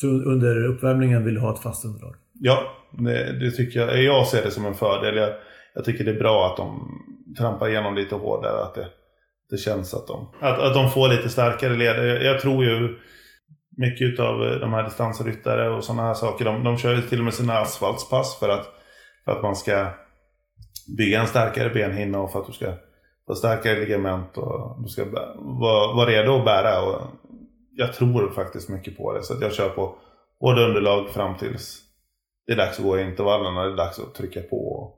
Så under uppvärmningen vill du ha ett fast underlag? Ja, det, det tycker jag. Jag ser det som en fördel. Jag, jag tycker det är bra att de trampar igenom lite hårdare. Att det, det känns att de, att, att de får lite starkare ledare. Jag, jag tror ju mycket av de här distansryttare och sådana här saker. De, de kör ju till och med sina asfaltspass för att, för att man ska bygga en starkare benhinna och för att du ska få starkare ligament och du ska vara, vara redo att bära. Och jag tror faktiskt mycket på det. Så att jag kör på hårda underlag fram tills det är dags att gå i intervallerna. Det är dags att trycka på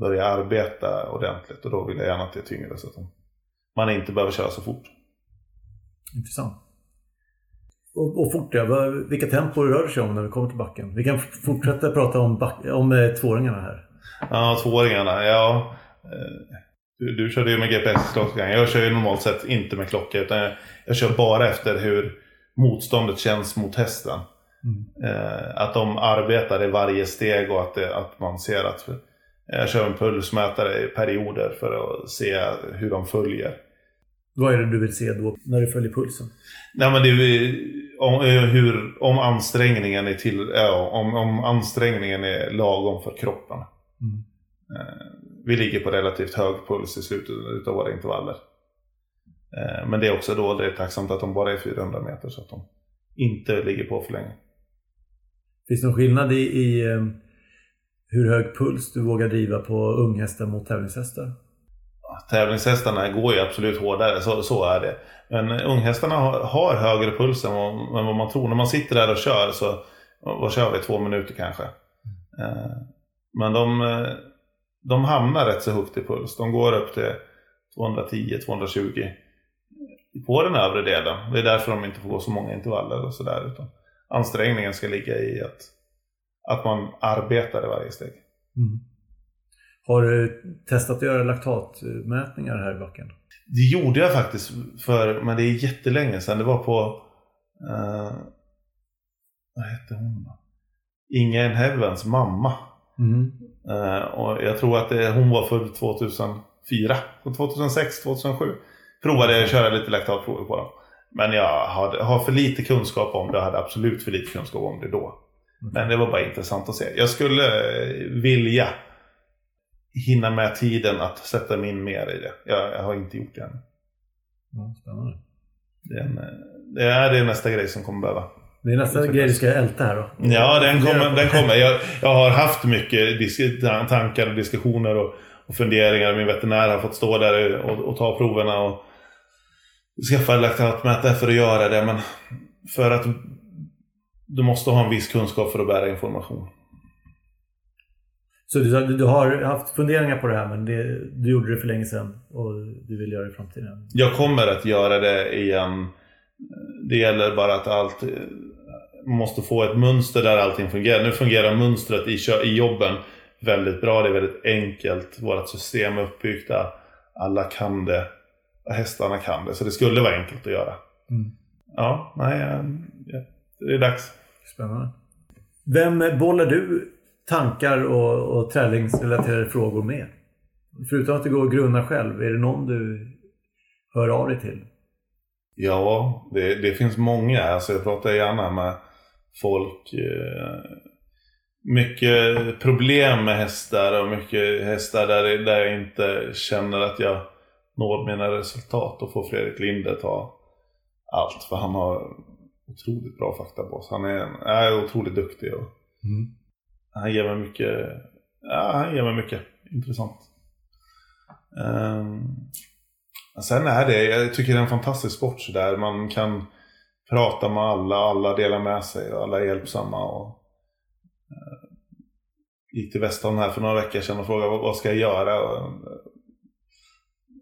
börja arbeta ordentligt och då vill jag gärna att det är tyngre så att man inte behöver köra så fort. Intressant. Och, och fort ja, vilka tempor rör det sig om när vi kommer till backen? Vi kan fortsätta prata om, back, om eh, tvååringarna här. Ja, tvååringarna. Ja. Du, du körde ju med GPS-klockan. Jag kör ju normalt sett inte med klocka. Utan jag, jag kör bara efter hur motståndet känns mot hästen. Eh, att de arbetar i varje steg och att, det, att man ser att jag kör en pulsmätare i perioder för att se hur de följer. Vad är det du vill se då när du följer pulsen? Nej men det är om, eh, hur, om ansträngningen är till, ja, om, om ansträngningen är lagom för kroppen. Eh, Vi ligger på relativt hög puls i slutet av våra intervaller. Eh, Men det är också då det är tacksamt att de bara är 400 meter så att de inte ligger på för länge. Finns det någon skillnad i, i eh, hur hög puls du vågar driva på unghästar mot tävlingshästar? Tävlingshästarna går ju absolut hårdare, så, så är det. Men unghästarna har, har högre puls än vad, än vad man tror. När man sitter där och kör så, vad kör vi, två minuter kanske. Eh, men de, eh, de hamnar rätt så högt i puls. De går upp till 210-220 på den övre delen. Det är därför de inte får gå så många intervaller och sådär. Ansträngningen ska ligga i att, att man arbetar i varje steg. Har du testat att göra laktatmätningar här i backen? Det gjorde jag faktiskt för, men det är jättelänge sedan. Det var på, eh, vad hette hon då? Ingen Heavens mamma. Eh, och jag tror att det, hon var född 2004. 2006, 2007. Provade jag att köra lite laktatprover på dem. Men jag hade, har för lite kunskap om det. Jag hade absolut för lite kunskap om det då. Men det var bara intressant att se. Jag skulle eh, vilja hinna med tiden att sätta mig in mer i det. Jag, jag har inte gjort det än. Ja, spännande. Det är, en, det är, det är nästa grej som kommer behöva. Det är nästa grej du ska älta här då. Ja, den kommer. Den kommer. Jag, jag har haft mycket tankar och diskussioner och, och funderingar. Min veterinär har fått stå där och, och ta proverna och skaffa laktatmätare för att göra det. Men för att du måste ha en viss kunskap för att bära information. Så du, du har haft funderingar på det här men det, du gjorde det för länge sedan och du vill göra det i framtiden? Jag kommer att göra det igen. Det gäller bara att allt man måste få ett mönster där allting fungerar. Nu fungerar mönstret i, i jobben väldigt bra. Det är väldigt enkelt. Vårt system är uppbyggda. Alla kan det. Hästarna kan det. Så det skulle vara enkelt att göra. Mm. Ja, nej, eh, det är dags. Spännande. Vem bollar du tankar och, och träningsrelaterade frågor med? Förutom att du går och grunnar själv, är det någon du hör av dig till? Ja, det, det finns många. Alltså jag pratar gärna med folk. Eh, mycket problem med hästar och mycket hästar där, där jag inte känner att jag når mina resultat. Och får Fredrik Linde ta allt. För han har otroligt bra fakta på sig. Han är, är otroligt duktig. Och han ger mig mycket, ja, han ger mig mycket intressant. Um, sen är det, jag tycker det är en fantastisk sport så där man kan prata med alla, alla delar med sig och alla är hjälpsamma. Och, eh, gick till Westholm här för några veckor sedan och frågade vad, vad ska jag göra? Och,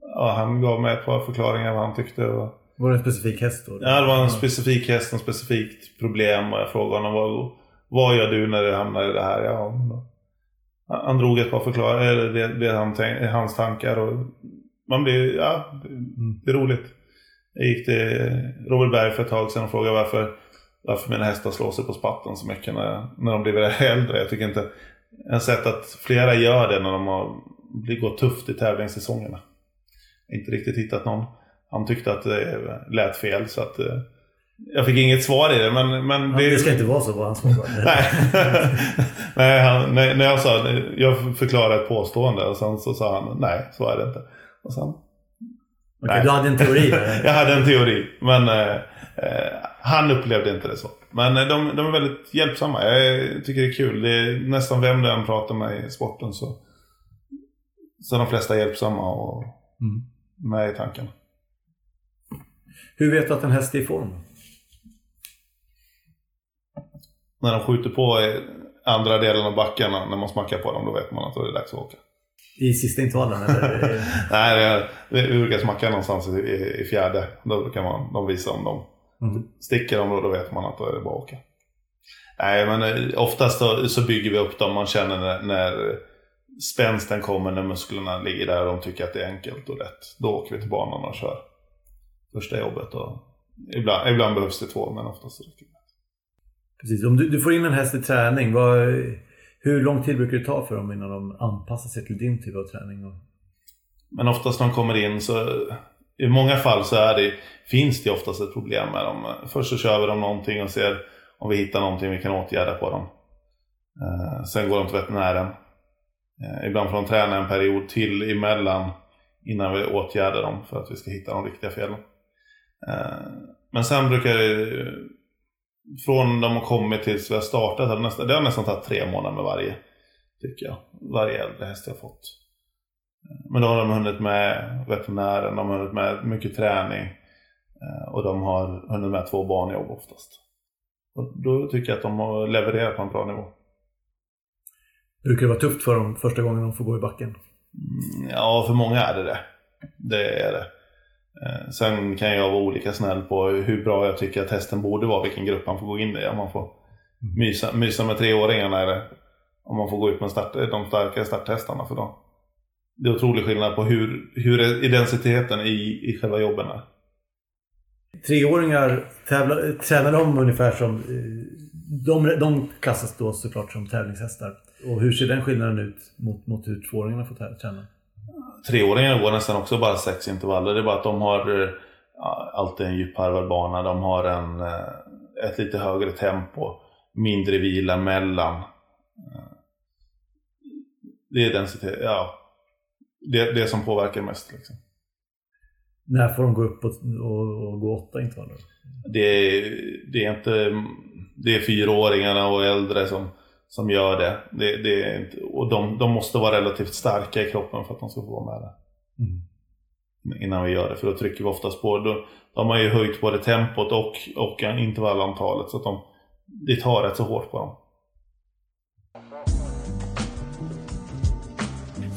ja, han gav mig ett par förklaringar vad han tyckte. Och, Var det en specifik häst då? Ja, det var en specifik häst, en specifikt problem och jag frågade honom vad, vad gör du när du hamnar i det här? Ja, han drog ett par förklaringar, eller det, det han tänk, hans tankar och man blir, ja, det, det är roligt. Jag gick till Robert Berg för ett tag sedan och frågade varför, varför mina hästar slår sig på spatten så mycket när, när de blir äldre. Jag tycker inte, jag har sett att flera gör det när de har blivit gått tufft i tävlingssäsongerna. Inte riktigt hittat någon. Han tyckte att det lät fel så att eh, jag fick inget svar i det men, men Ja, det ska inte vara så var hans svar. Nej, nej han, när, när jag sa jag förklarade ett påstående och sen så sa han nej, så är det inte. Och sen, Okej, Nej. du hade en teori jag hade en teori, men eh, eh, han upplevde inte det så. Men eh, de, de är väldigt hjälpsamma. Jag tycker det är kul. Det är nästan vem det än pratar med i sporten så, så är de flesta hjälpsamma och Mm. med i tanken. Hur vet du att en häst är i form? När de skjuter på i andra delen av backarna, när man smackar på dem, då vet man att då är det dags att åka. I sista intervallen eller? Nej, det, det, vi brukar smacka någonstans i, i, i fjärde. Då brukar man, de visa om de Mm. sticker dem då, då vet man att då är det bara att åka. Nej, men eh, oftast så, så bygger vi upp dem. Man känner när, när spänsten kommer när musklerna ligger där och de tycker att det är enkelt och lätt. Då åker vi till banan och kör första jobbet. Och ibland, ibland behövs det två, men oftast räcker det. Precis. Om du, du, får in en häst i träning, vad, hur lång tid brukar det ta för dem innan de anpassar sig till din typ av träning? Och... Men oftast när de kommer in så i många fall så är det, finns det oftast ett problem med dem. Först så kör vi dem någonting och ser om vi hittar någonting vi kan åtgärda på dem. Eh, sen går de till veterinären. Eh, ibland får de träna en period till emellan innan vi åtgärdar dem för att vi ska hitta de riktiga felen. Eh, men sen brukar det, från de har kommit tills vi har startat, det har nästan, det har nästan tagit tre månader med varje. Tycker jag. Varje äldre häst jag fått. Men då har de hunnit med veterinären, de har hunnit med mycket träning. Och de har hunnit med två barnjobb oftast. Och då tycker jag att de har levererat på en bra nivå. Brukar det vara tufft för dem första gången de får gå i backen? Mm, ja, för många är det det. Det är det. Eh, sen kan jag vara olika snäll på hur bra jag tycker att hästen borde vara, vilken grupp man får gå in i. Om man får mm. mysa, mysa med treåringarna eller om man får gå ut med start, de starka starthästarna för dem. Det är otrolig skillnad på hur, hur identiteten i, i själva jobben är. Treåringar tävlar, tränar de ungefär som... Eh, de, de klassas då såklart som tävlingshästar. Och hur ser den skillnaden ut mot, mot hur tvååringarna får träna? Treåringarna går nästan också bara sex intervaller. Det är bara att de har ja, alltid en djupharvad bana. De har en, eh, ett lite högre tempo. Mindre vila mellan. Det är densitet, ja. Det, det som påverkar mest. Liksom. När får de gå upp och, och, och gå åtta intervaller? Det, det är inte... Det är fyraåringarna och äldre som som gör det. det, det är inte, och de, de, måste vara relativt starka i kroppen för att de ska få vara med där. Mm. Innan vi gör det, för då trycker vi oftast på. Då, de har ju höjt både tempot och, och intervallantalet så att de, det tar rätt så hårt på dem.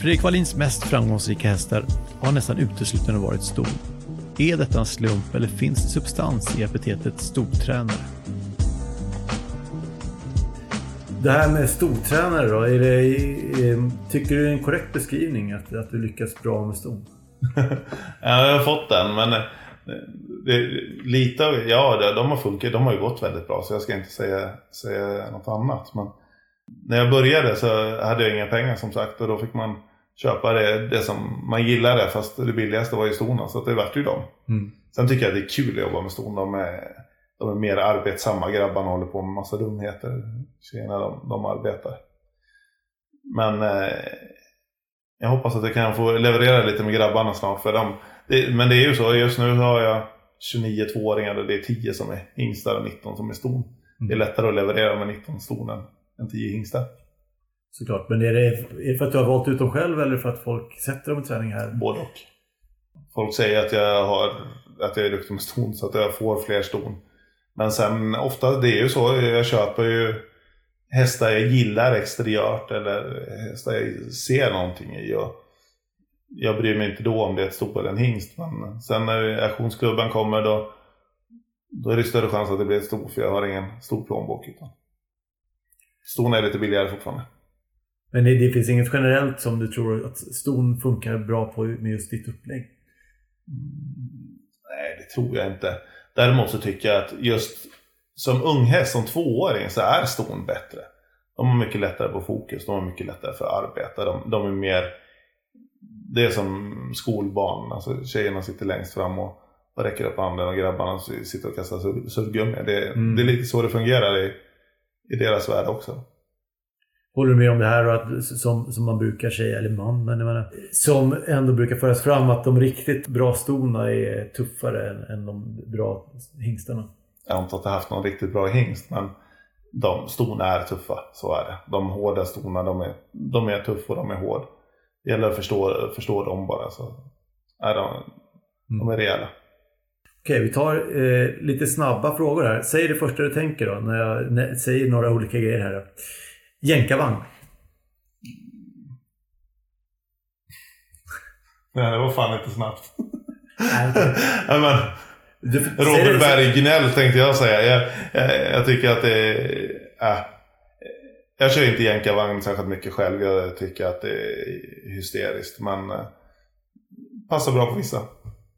Fredrik Wallins mest framgångsrika hästar har nästan uteslutande varit ston. Är detta en slump eller finns det substans i epitetet stortränare? Det här med stortränare då, är det, är, tycker du det är en korrekt beskrivning att, att du lyckas bra med ston? ja, jag har fått den men det, lite av, ja de har funkat, de har ju gått väldigt bra så jag ska inte säga, säga något annat. Men när jag började så hade jag inga pengar som sagt och då fick man köpa det, det som man gillade fast det billigaste var ju stona så det vart ju dem. Mm. Sen tycker jag det är kul att jobba med ston. De är, de är mer arbetsamma grabbarna håller på med massa dumheter. Tjejerna de, de arbetar. Men eh, jag hoppas att jag kan få leverera lite med grabbarna snart. För dem. Det, men det är ju så, just nu har jag 29 tvååringar och det är 10 som är hingstar och 19 som är ston. Mm. Det är lättare att leverera med 19 ston än, än 10 hingstar. Såklart, men är det, är det för att du har valt ut dem själv eller för att folk sätter dem i träning här? Både och. Folk säger att jag, har, att jag är duktig med ston så att jag får fler ston. Men sen ofta, det är ju så, jag köper ju hästar jag gillar exteriört eller hästar jag ser någonting i. Och jag bryr mig inte då om det är ett sto eller en hingst. Men sen när auktionsklubben kommer då, då är det större chans att det blir ett sto för jag har ingen stor plånbok. Utan ston är lite billigare fortfarande. Men det, det, finns inget generellt som du tror att ston funkar bra på med just ditt upplägg? Mm, nej, det tror jag inte. Däremot så tycker jag att just som unghäst, som tvååring, så är ston bättre. De har mycket lättare på fokus, de har mycket lättare för att arbeta. De, de är mer... Det är som skolbarn, alltså tjejerna sitter längst fram och, och räcker upp handen och grabbarna sitter och kastar suddgummi. Det, mm. det är lite så det fungerar i, i deras värld också. Håller du med om det här att, som, som man brukar säga, eller man, men menar, som ändå brukar föras fram att de riktigt bra stona är tuffare än, än de bra hingstarna? Jag har inte haft någon riktigt bra hingst, men de stona är tuffa, så är det. De hårda stona, de är, de är tuffa och de är hårda. Det gäller att förstå, förstå dem bara. Så. Nej, de, de är rejäla. Okej, vi tar eh, lite snabba frågor här. Säg det första du tänker då, när jag när, säger några olika grejer här. Då. Jänkarvagn. Nej, det var fan inte snabbt. Nej, men, du, Robert Berg Gnäll tänkte jag säga. Jag, jag, jag, tycker att det är... Äh, Jag kör inte jänkarvagn särskilt mycket själv. Jag tycker att det är hysteriskt. Men eh, passar bra på vissa.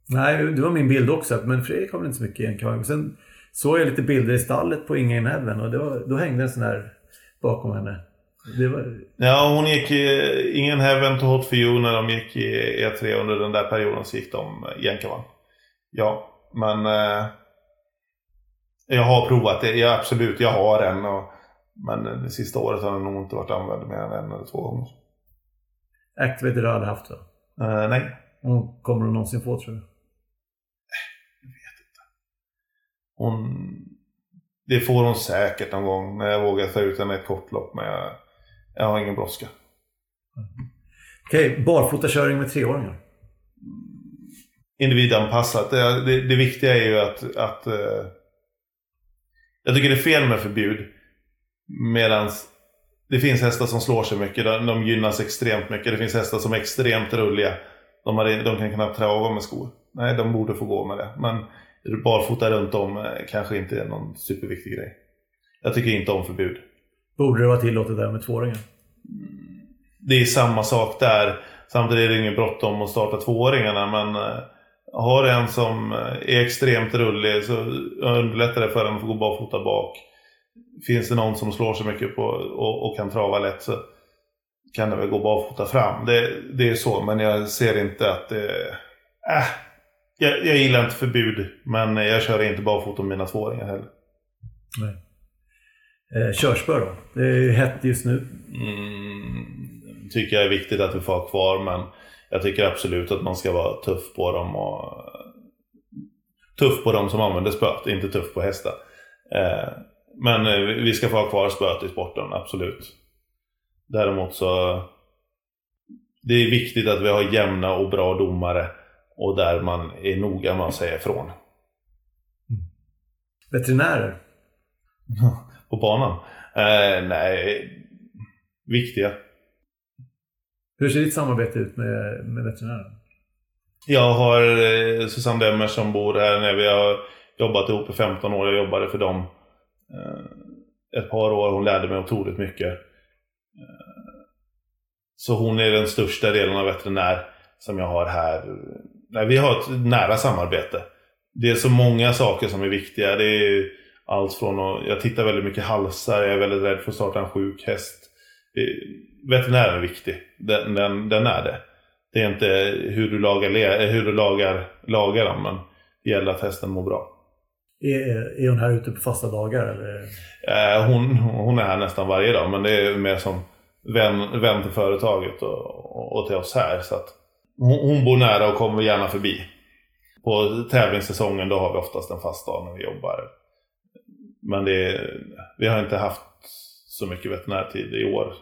Nej, det var min bild också. Men Fredrik har väl inte så mycket jänkarvagn. Sen såg jag lite bilder i stallet på Inga in Heaven och då, då hängde en sån här bakom henne. Var... Ja, hon gick i Ingen Heaven to Hot for You när de gick i E3 under den där perioden så gick de jänkarvagn. Ja, men eh, jag har provat det. Ja, absolut, jag har en. Och, men det sista året har den nog inte varit använd mer än en eller två gånger. Activate du aldrig haft va? Eh, nej, Och kommer du någonsin få tror du? hon... Det får hon säkert någon gång när jag vågar ta ut henne i ett kortlopp. Men jag, jag har ingen brådska. Okej, barfotakörning med treåringar. individanpassat. Det, det, det viktiga är ju att, att eh, jag tycker det är fel med förbud. Medan det finns hästar som slår sig mycket. De gynnas extremt mycket. Det finns hästar som är extremt rulliga. De, har, de kan knappt trava med skor. Nej, de borde få gå med det. Men barfota runt om eh, kanske inte är någon superviktig grej. Jag tycker inte om förbud. Borde det vara tillåtet där med tvååringar? det är samma sak där. Samtidigt är det ingen bråttom att starta tvååringarna men eh, har du en som eh, är extremt rullig så underlättar det för den att få gå barfota bak. Finns det någon som slår sig mycket på och, och kan trava lätt så kan det väl gå barfota fram. Det, det är så men jag ser inte att det... Äh, jag, jag gillar inte förbud men jag kör inte barfota med mina tvååringar heller. Nej. Eh, körspö då? Det är ju hett just nu. Mm, tycker jag är viktigt att vi får ha kvar men jag tycker absolut att man ska vara tuff på dem och tuff på dem som använder spöet, inte tuff på hästar. Eh, men eh, vi ska få ha kvar spöet i sporten, absolut. Däremot så det är viktigt att vi har jämna och bra domare och där man är noga med att säga ifrån. Veterinärer? På banan? Eh, nej, viktiga. Hur ser ditt samarbete ut med, med veterinärer? Jag har eh, Susanne Demmer som bor här när vi har jobbat ihop i 15 år. Jag jobbade för dem eh, ett par år. Hon lärde mig otroligt mycket. Eh, så hon är den största delen av veterinär som jag har här. Nej, vi har ett nära samarbete. Det är så många saker som är viktiga. Det är allt från att, jag tittar väldigt mycket halsar, jag är väldigt rädd för att starta en sjuk häst. Veterinären är viktig. Den, den, den är det. Det är inte hur du lagar, le- hur du lagar, lagar dem, men det gäller att hästen mår bra. Är, är hon här ute på fasta dagar eller? Eh, hon, hon är här nästan varje dag, men det är mer som vän, vän till företaget och, och till oss här. Så att hon, bor nära och kommer gärna förbi. På tävlingssäsongen då har vi oftast en fast dag när vi jobbar. Men det, vi har inte haft så mycket veterinärtid i år.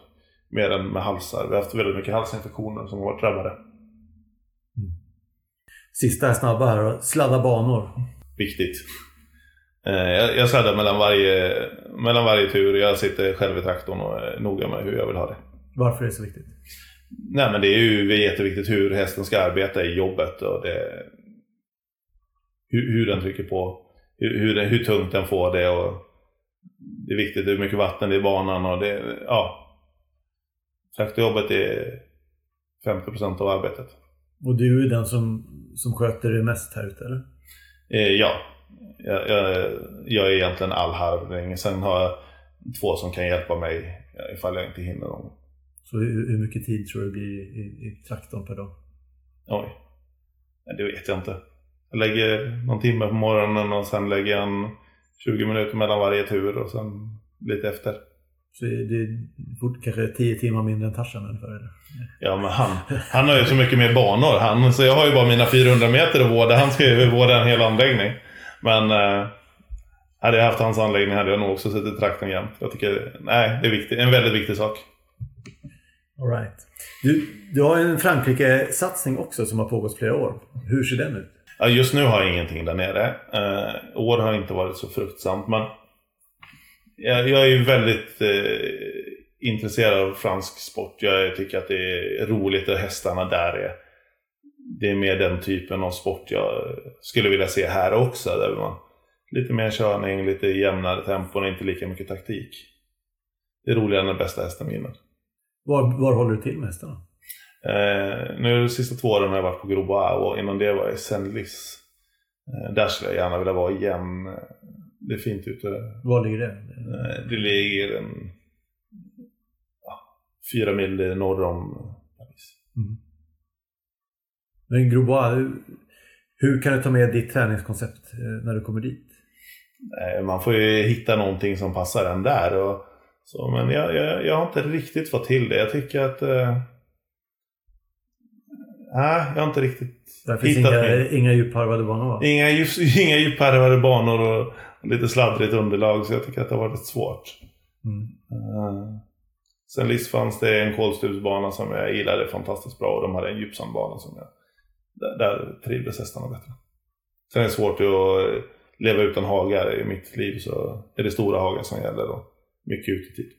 Mer än med halsar. Vi har haft väldigt mycket halsinfektioner som har varit drabbade. Sista här snabba här. Sladda banor. Viktigt. Eh, Jag, jag sladdar mellan varje, mellan varje tur. Jag sitter själv i traktorn och är noga med hur jag vill ha det. Varför är det så viktigt? Nej men det är ju jätteviktigt hur hästen ska arbeta i jobbet och det, hur, hur den trycker på, hur, hur, hur tungt den får det och det är viktigt hur mycket vatten det är i banan och det, ja. Traktorjobbet är 50% av arbetet. Och du är den som, som sköter det mest här ute eller? Eh, ja, jag, jag, jag är egentligen all harvning. Sen har jag två som kan hjälpa mig ifall jag inte hinner dem. Så hur, hur mycket tid tror du blir i, i traktorn per dag? Oj. Nej, det vet jag inte. Jag lägger någon timme på morgonen och sen lägger jag en 20 minuter mellan varje tur och sen lite efter. Så det är fort, kanske 10 timmar mindre än Tarzan ungefär? Ja men han, han har ju så mycket mer banor. Han, så jag har ju bara mina 400 meter att vårda. Han ska ju vårda en hel anläggning. Men eh, hade jag haft hans anläggning hade jag nog också suttit i traktorn jämt. Jag tycker, nej, det är viktigt, en väldigt viktig sak. All right. Du, du har en Frankrike-satsning också som har pågått flera år. Hur ser den ut? Ja, just nu har jag ingenting där nere. Eh, år har inte varit så fruktsamt men jag, jag är ju väldigt eh, intresserad av fransk sport. Jag tycker att det är roligt och hästarna där är det är mer den typen av sport jag skulle vilja se här också. Där man lite mer körning, lite jämnare tempo och inte lika mycket taktik. det är roligare när bästa hästen vinner. Var, var håller du till med hästarna? Eh, nu de sista två åren har jag varit på Grobois och innan det var jag i Senlis. Eh, där skulle jag gärna vilja vara igen. Det är fint ute. Var ligger det? Eh, det ligger en ja, fyra mil norr om Paris. Mm. Men Grobois, hur, hur kan du ta med ditt träningskoncept eh, när du kommer dit? Eh, man får ju hitta någonting som passar en där. Och, så, men jag, jag, jag har inte riktigt fått till det. Jag tycker att... Eh, nej, jag har inte riktigt Där finns hittat inga, min- inga djupharvade banor va? Inga, inga djupharvade banor och lite sladdrigt underlag. Så jag tycker att det har varit svårt. Mm. Eh, sen Liss fanns det en kolstuvsbana som jag gillade fantastiskt bra och de hade en djupsandbana som jag... Där, där trivdes hästarna bättre. Sen är det svårt att leva utan hagar i mitt liv så är det stora hagar som gäller och mycket utetid.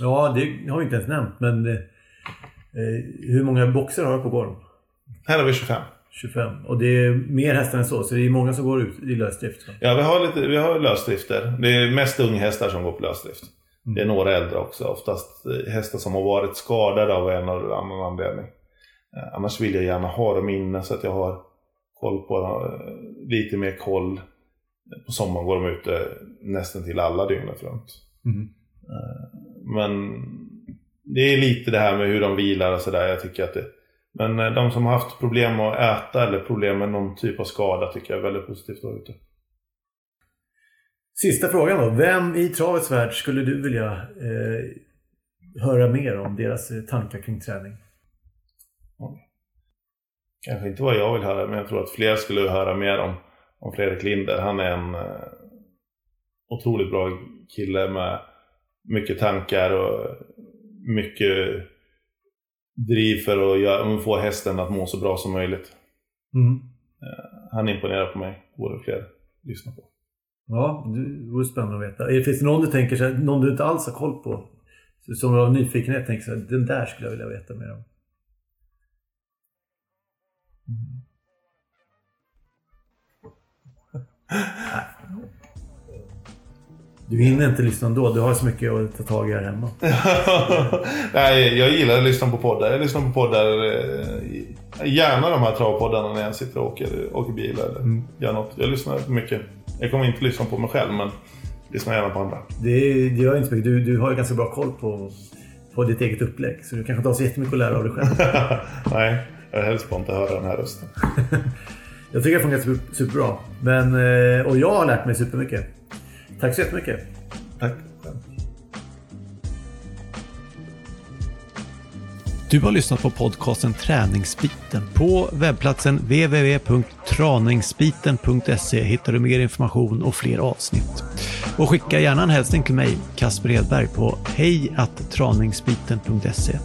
Ja, det har vi inte ens nämnt men eh, eh, hur många boxar har du på gården? Här har vi 25. 25. Och det är mer hästar än så, så det är många som går ut i lösdrift. Ja, vi har, lite, vi har lösdrifter. Det är mest unghästar som går på lösdrift. Det är några äldre också. Oftast eh, hästar som har varit skadade av en eller annan anledning. Eh, Annars vill jag gärna ha dem inne så att jag har koll på lite mer koll. På sommaren går de ute nästan till alla dygnet runt. Mm. Men det är lite det här med hur de vilar och sådär. Jag tycker att det... Men eh, de som har haft problem att äta eller problem med någon typ av skada tycker jag är väldigt positivt vara ute. Sista frågan då. Vem i travets värld skulle du vilja eh, höra mer om deras eh, tankar kring träning? Kanske inte vad jag vill höra, men jag tror att fler skulle höra mer om, om Fredrik Linder. Han är en eh, otroligt bra kille med mycket tankar och mycket driv för att göra, få hästen att må så bra som möjligt. Mm. Han imponerar på mig, borde fler lyssna på. Ja, det vore spännande att veta. Eh, Finns det någon du tänker någon du inte alls har koll på? Som du av nyfikenhet tänker här, den där skulle jag vilja veta mer om. Du hinner inte lyssna ändå. Du har så mycket att ta tag i här hemma. Nej, jag gillar att lyssna på poddar. Jag lyssnar på poddar, eh, gärna de här travpoddarna när jag sitter och åker, åker bil eller gör något. Jag lyssnar mycket. Jag kommer inte lyssna på mig själv, men lyssnar gärna på andra. Det, gör inte så mycket. Du, du har ju ganska bra koll på, på ditt eget upplägg. Så du kanske inte har så jättemycket att lära av dig själv. Nej, jag är helst att inte höra den här rösten. Jag tycker det funkar super, superbra. Men, eh, och jag har lärt mig supermycket. Tack så jättemycket. Tack. Du har lyssnat på podcasten Träningsbiten. På webbplatsen www.traningsbiten.se hittar du mer information och fler avsnitt. Och skicka gärna en hälsning till mig, Kasper Hedberg, på hejtraningsbiten.se.